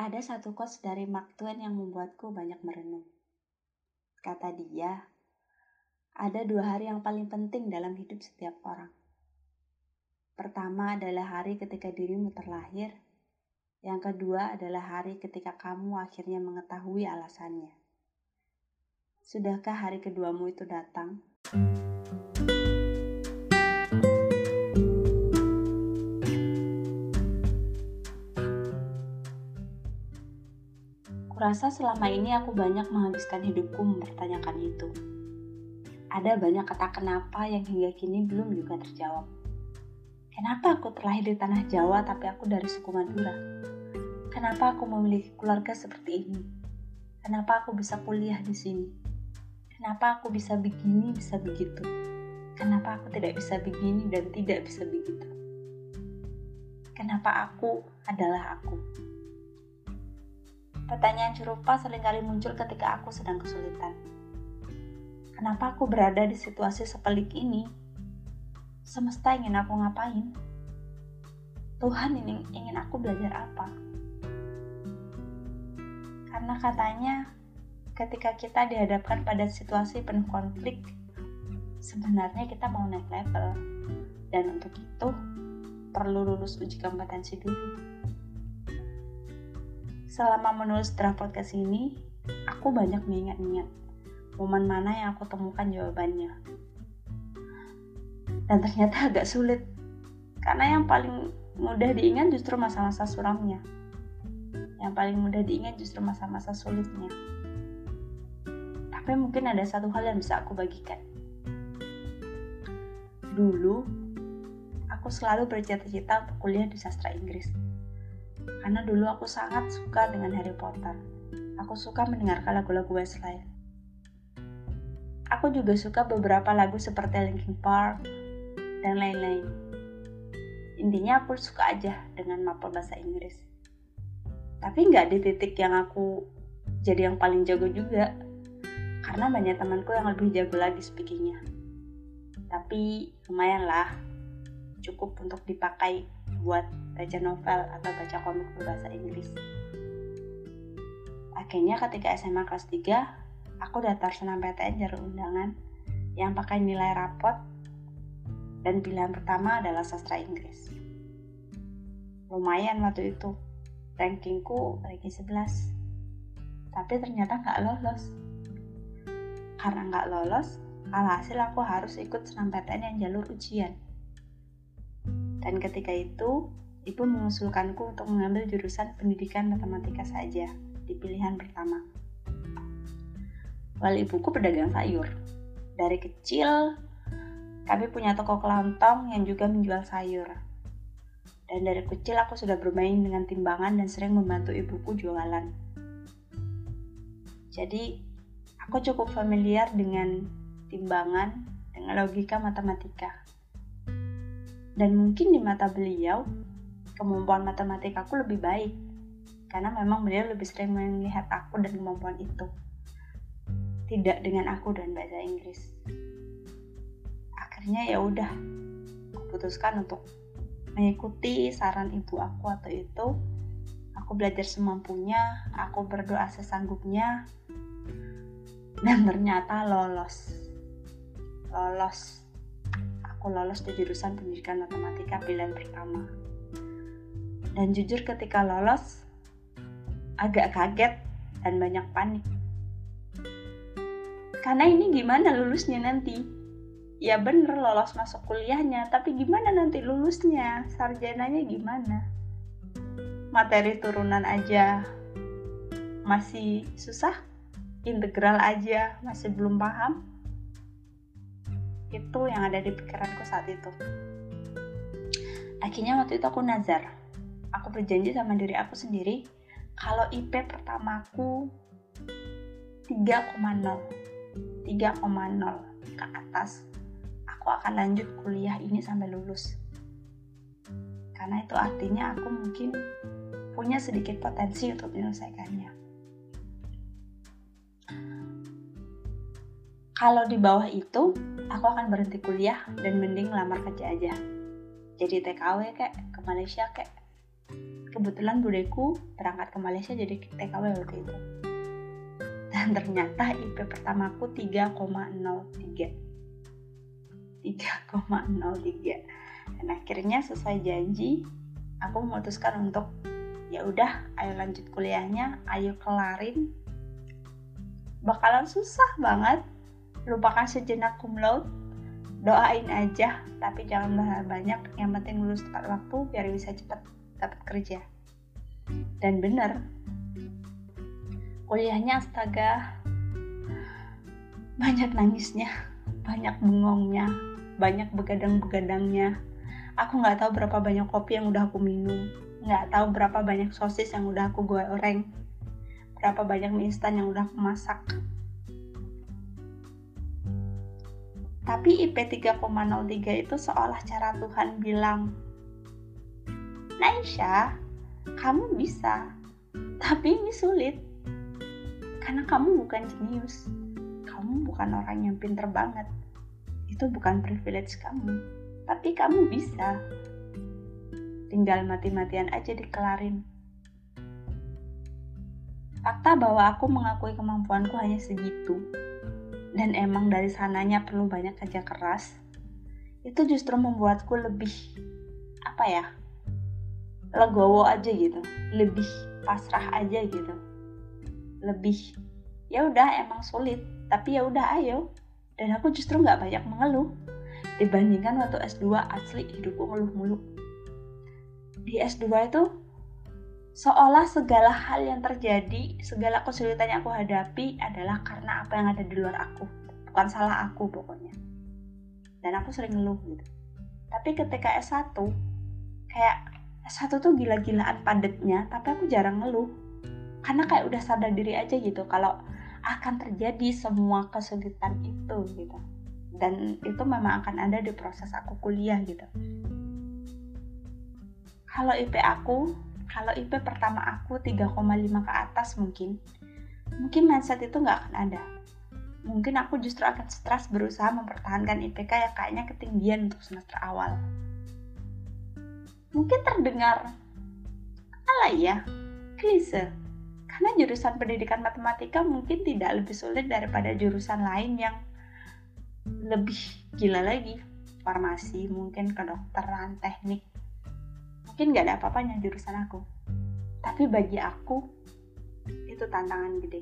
Ada satu quotes dari Mark Twain yang membuatku banyak merenung. Kata dia, ada dua hari yang paling penting dalam hidup setiap orang. Pertama adalah hari ketika dirimu terlahir. Yang kedua adalah hari ketika kamu akhirnya mengetahui alasannya. Sudahkah hari keduamu itu datang? Kurasa selama ini aku banyak menghabiskan hidupku mempertanyakan itu. Ada banyak kata kenapa yang hingga kini belum juga terjawab. Kenapa aku terlahir di tanah Jawa tapi aku dari suku Madura? Kenapa aku memiliki keluarga seperti ini? Kenapa aku bisa kuliah di sini? Kenapa aku bisa begini, bisa begitu? Kenapa aku tidak bisa begini dan tidak bisa begitu? Kenapa aku adalah aku? Pertanyaan serupa sering kali muncul ketika aku sedang kesulitan. Kenapa aku berada di situasi sepelik ini? Semesta ingin aku ngapain? Tuhan ini ingin aku belajar apa? Karena katanya ketika kita dihadapkan pada situasi penuh konflik, sebenarnya kita mau naik level. Dan untuk itu, perlu lulus uji kompetensi dulu. Selama menulis draft podcast ini, aku banyak mengingat-ingat momen mana yang aku temukan jawabannya. Dan ternyata agak sulit, karena yang paling mudah diingat justru masa-masa suramnya. Yang paling mudah diingat justru masa-masa sulitnya. Tapi mungkin ada satu hal yang bisa aku bagikan. Dulu, aku selalu bercita-cita untuk kuliah di sastra Inggris karena dulu aku sangat suka dengan Harry Potter. Aku suka mendengarkan lagu-lagu Westlife. Aku juga suka beberapa lagu seperti Linkin Park dan lain-lain. Intinya aku suka aja dengan mapel bahasa Inggris. Tapi nggak di titik yang aku jadi yang paling jago juga. Karena banyak temanku yang lebih jago lagi speakingnya. Tapi lumayan lah, cukup untuk dipakai buat baca novel atau baca komik berbahasa Inggris. Akhirnya ketika SMA kelas 3, aku daftar PTN jalur undangan yang pakai nilai rapot dan pilihan pertama adalah sastra Inggris. Lumayan waktu itu, rankingku ranking 11. Tapi ternyata nggak lolos. Karena nggak lolos, alhasil aku harus ikut senam PTN yang jalur ujian dan ketika itu, ibu mengusulkanku untuk mengambil jurusan pendidikan matematika saja di pilihan pertama. Wali ibuku pedagang sayur. Dari kecil, kami punya toko kelontong yang juga menjual sayur. Dan dari kecil aku sudah bermain dengan timbangan dan sering membantu ibuku jualan. Jadi, aku cukup familiar dengan timbangan, dengan logika matematika. Dan mungkin di mata beliau, kemampuan matematika aku lebih baik. Karena memang beliau lebih sering melihat aku dan kemampuan itu. Tidak dengan aku dan bahasa Inggris. Akhirnya ya udah, aku putuskan untuk mengikuti saran ibu aku atau itu. Aku belajar semampunya, aku berdoa sesanggupnya, dan ternyata lolos. Lolos aku lolos di jurusan pendidikan matematika pilihan pertama. Dan jujur ketika lolos, agak kaget dan banyak panik. Karena ini gimana lulusnya nanti? Ya bener lolos masuk kuliahnya, tapi gimana nanti lulusnya? Sarjananya gimana? Materi turunan aja masih susah, integral aja masih belum paham itu yang ada di pikiranku saat itu. Akhirnya waktu itu aku nazar. Aku berjanji sama diri aku sendiri kalau IP pertamaku 3,0 3,0 ke atas aku akan lanjut kuliah ini sampai lulus. Karena itu artinya aku mungkin punya sedikit potensi untuk menyelesaikannya. Kalau di bawah itu aku akan berhenti kuliah dan mending lamar kerja aja. Jadi TKW kek ke Malaysia kek. Kebetulan budeku berangkat ke Malaysia jadi TKW waktu itu. Dan ternyata IP pertamaku 3,03 3,03 dan akhirnya sesuai janji aku memutuskan untuk ya udah ayo lanjut kuliahnya ayo kelarin. Bakalan susah banget lupakan sejenak cum laude. Doain aja tapi jangan banyak. Yang penting lulus tepat waktu biar bisa cepat dapat kerja. Dan bener kuliahnya astaga banyak nangisnya banyak bengongnya banyak begadang-begadangnya. Aku nggak tahu berapa banyak kopi yang udah aku minum nggak tahu berapa banyak sosis yang udah aku goreng berapa banyak mie instan yang udah aku masak Tapi IP 3,03 itu seolah cara Tuhan bilang, Naisha, kamu bisa, tapi ini sulit. Karena kamu bukan jenius, kamu bukan orang yang pinter banget. Itu bukan privilege kamu, tapi kamu bisa. Tinggal mati-matian aja dikelarin. Fakta bahwa aku mengakui kemampuanku hanya segitu, dan emang dari sananya perlu banyak kerja keras, itu justru membuatku lebih apa ya legowo aja gitu, lebih pasrah aja gitu, lebih ya udah emang sulit, tapi ya udah ayo. Dan aku justru nggak banyak mengeluh dibandingkan waktu S2 asli hidupku ngeluh mulu. Di S2 itu seolah segala hal yang terjadi, segala kesulitan yang aku hadapi adalah karena apa yang ada di luar aku, bukan salah aku pokoknya. Dan aku sering ngeluh gitu. Tapi ketika S1, kayak S1 tuh gila-gilaan padatnya, tapi aku jarang ngeluh. Karena kayak udah sadar diri aja gitu kalau akan terjadi semua kesulitan itu gitu. Dan itu memang akan ada di proses aku kuliah gitu. Kalau IP aku kalau IP pertama aku 3,5 ke atas mungkin. Mungkin mindset itu nggak akan ada. Mungkin aku justru akan stres berusaha mempertahankan IPK yang kayaknya ketinggian untuk semester awal. Mungkin terdengar ala ya klise. Karena jurusan pendidikan matematika mungkin tidak lebih sulit daripada jurusan lain yang lebih gila lagi. Farmasi mungkin kedokteran teknik mungkin gak ada apa-apanya jurusan aku. Tapi bagi aku itu tantangan gede.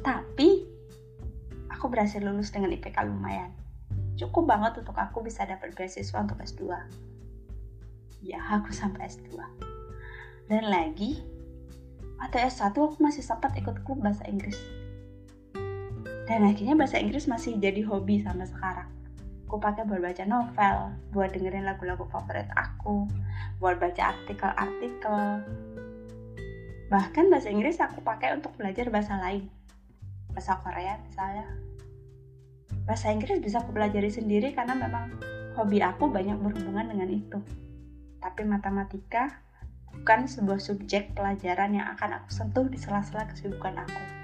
Tapi aku berhasil lulus dengan IPK lumayan. Cukup banget untuk aku bisa dapat beasiswa untuk S2 ya aku sampai S2 dan lagi waktu S1 aku masih sempat ikut klub bahasa Inggris. Dan akhirnya bahasa Inggris masih jadi hobi sampai sekarang aku pakai buat baca novel, buat dengerin lagu-lagu favorit aku, buat baca artikel-artikel. Bahkan bahasa Inggris aku pakai untuk belajar bahasa lain. Bahasa Korea misalnya. Bahasa Inggris bisa aku pelajari sendiri karena memang hobi aku banyak berhubungan dengan itu. Tapi matematika bukan sebuah subjek pelajaran yang akan aku sentuh di sela-sela kesibukan aku.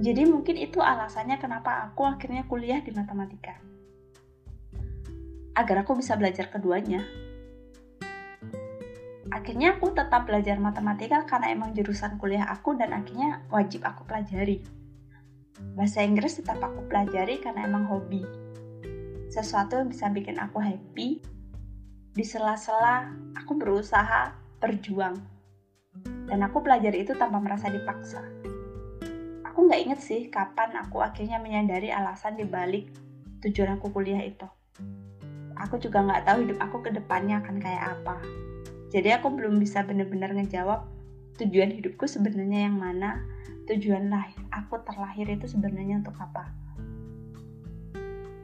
Jadi mungkin itu alasannya kenapa aku akhirnya kuliah di matematika. Agar aku bisa belajar keduanya. Akhirnya aku tetap belajar matematika karena emang jurusan kuliah aku dan akhirnya wajib aku pelajari. Bahasa Inggris tetap aku pelajari karena emang hobi. Sesuatu yang bisa bikin aku happy. Di sela-sela aku berusaha berjuang. Dan aku belajar itu tanpa merasa dipaksa aku nggak inget sih kapan aku akhirnya menyadari alasan dibalik tujuan aku kuliah itu. Aku juga nggak tahu hidup aku ke depannya akan kayak apa. Jadi aku belum bisa benar-benar ngejawab tujuan hidupku sebenarnya yang mana, tujuan lahir aku terlahir itu sebenarnya untuk apa.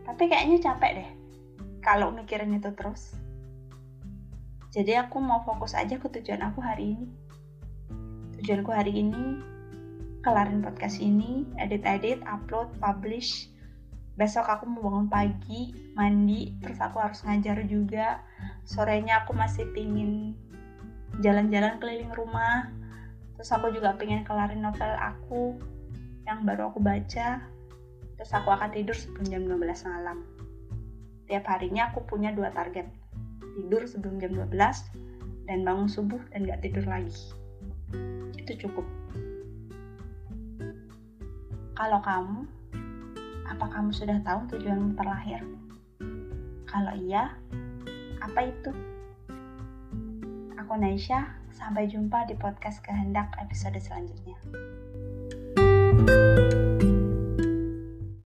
Tapi kayaknya capek deh kalau mikirin itu terus. Jadi aku mau fokus aja ke tujuan aku hari ini. Tujuanku hari ini kelarin podcast ini, edit-edit, upload, publish. Besok aku mau bangun pagi, mandi, terus aku harus ngajar juga. Sorenya aku masih pingin jalan-jalan keliling rumah. Terus aku juga pengen kelarin novel aku yang baru aku baca. Terus aku akan tidur sebelum jam 12 malam. Tiap harinya aku punya dua target. tidur sebelum jam 12 dan bangun subuh dan gak tidur lagi itu cukup kalau kamu apa kamu sudah tahu tujuanmu terlahir? Kalau iya apa itu? Aku Naisha sampai jumpa di podcast kehendak episode selanjutnya. thank you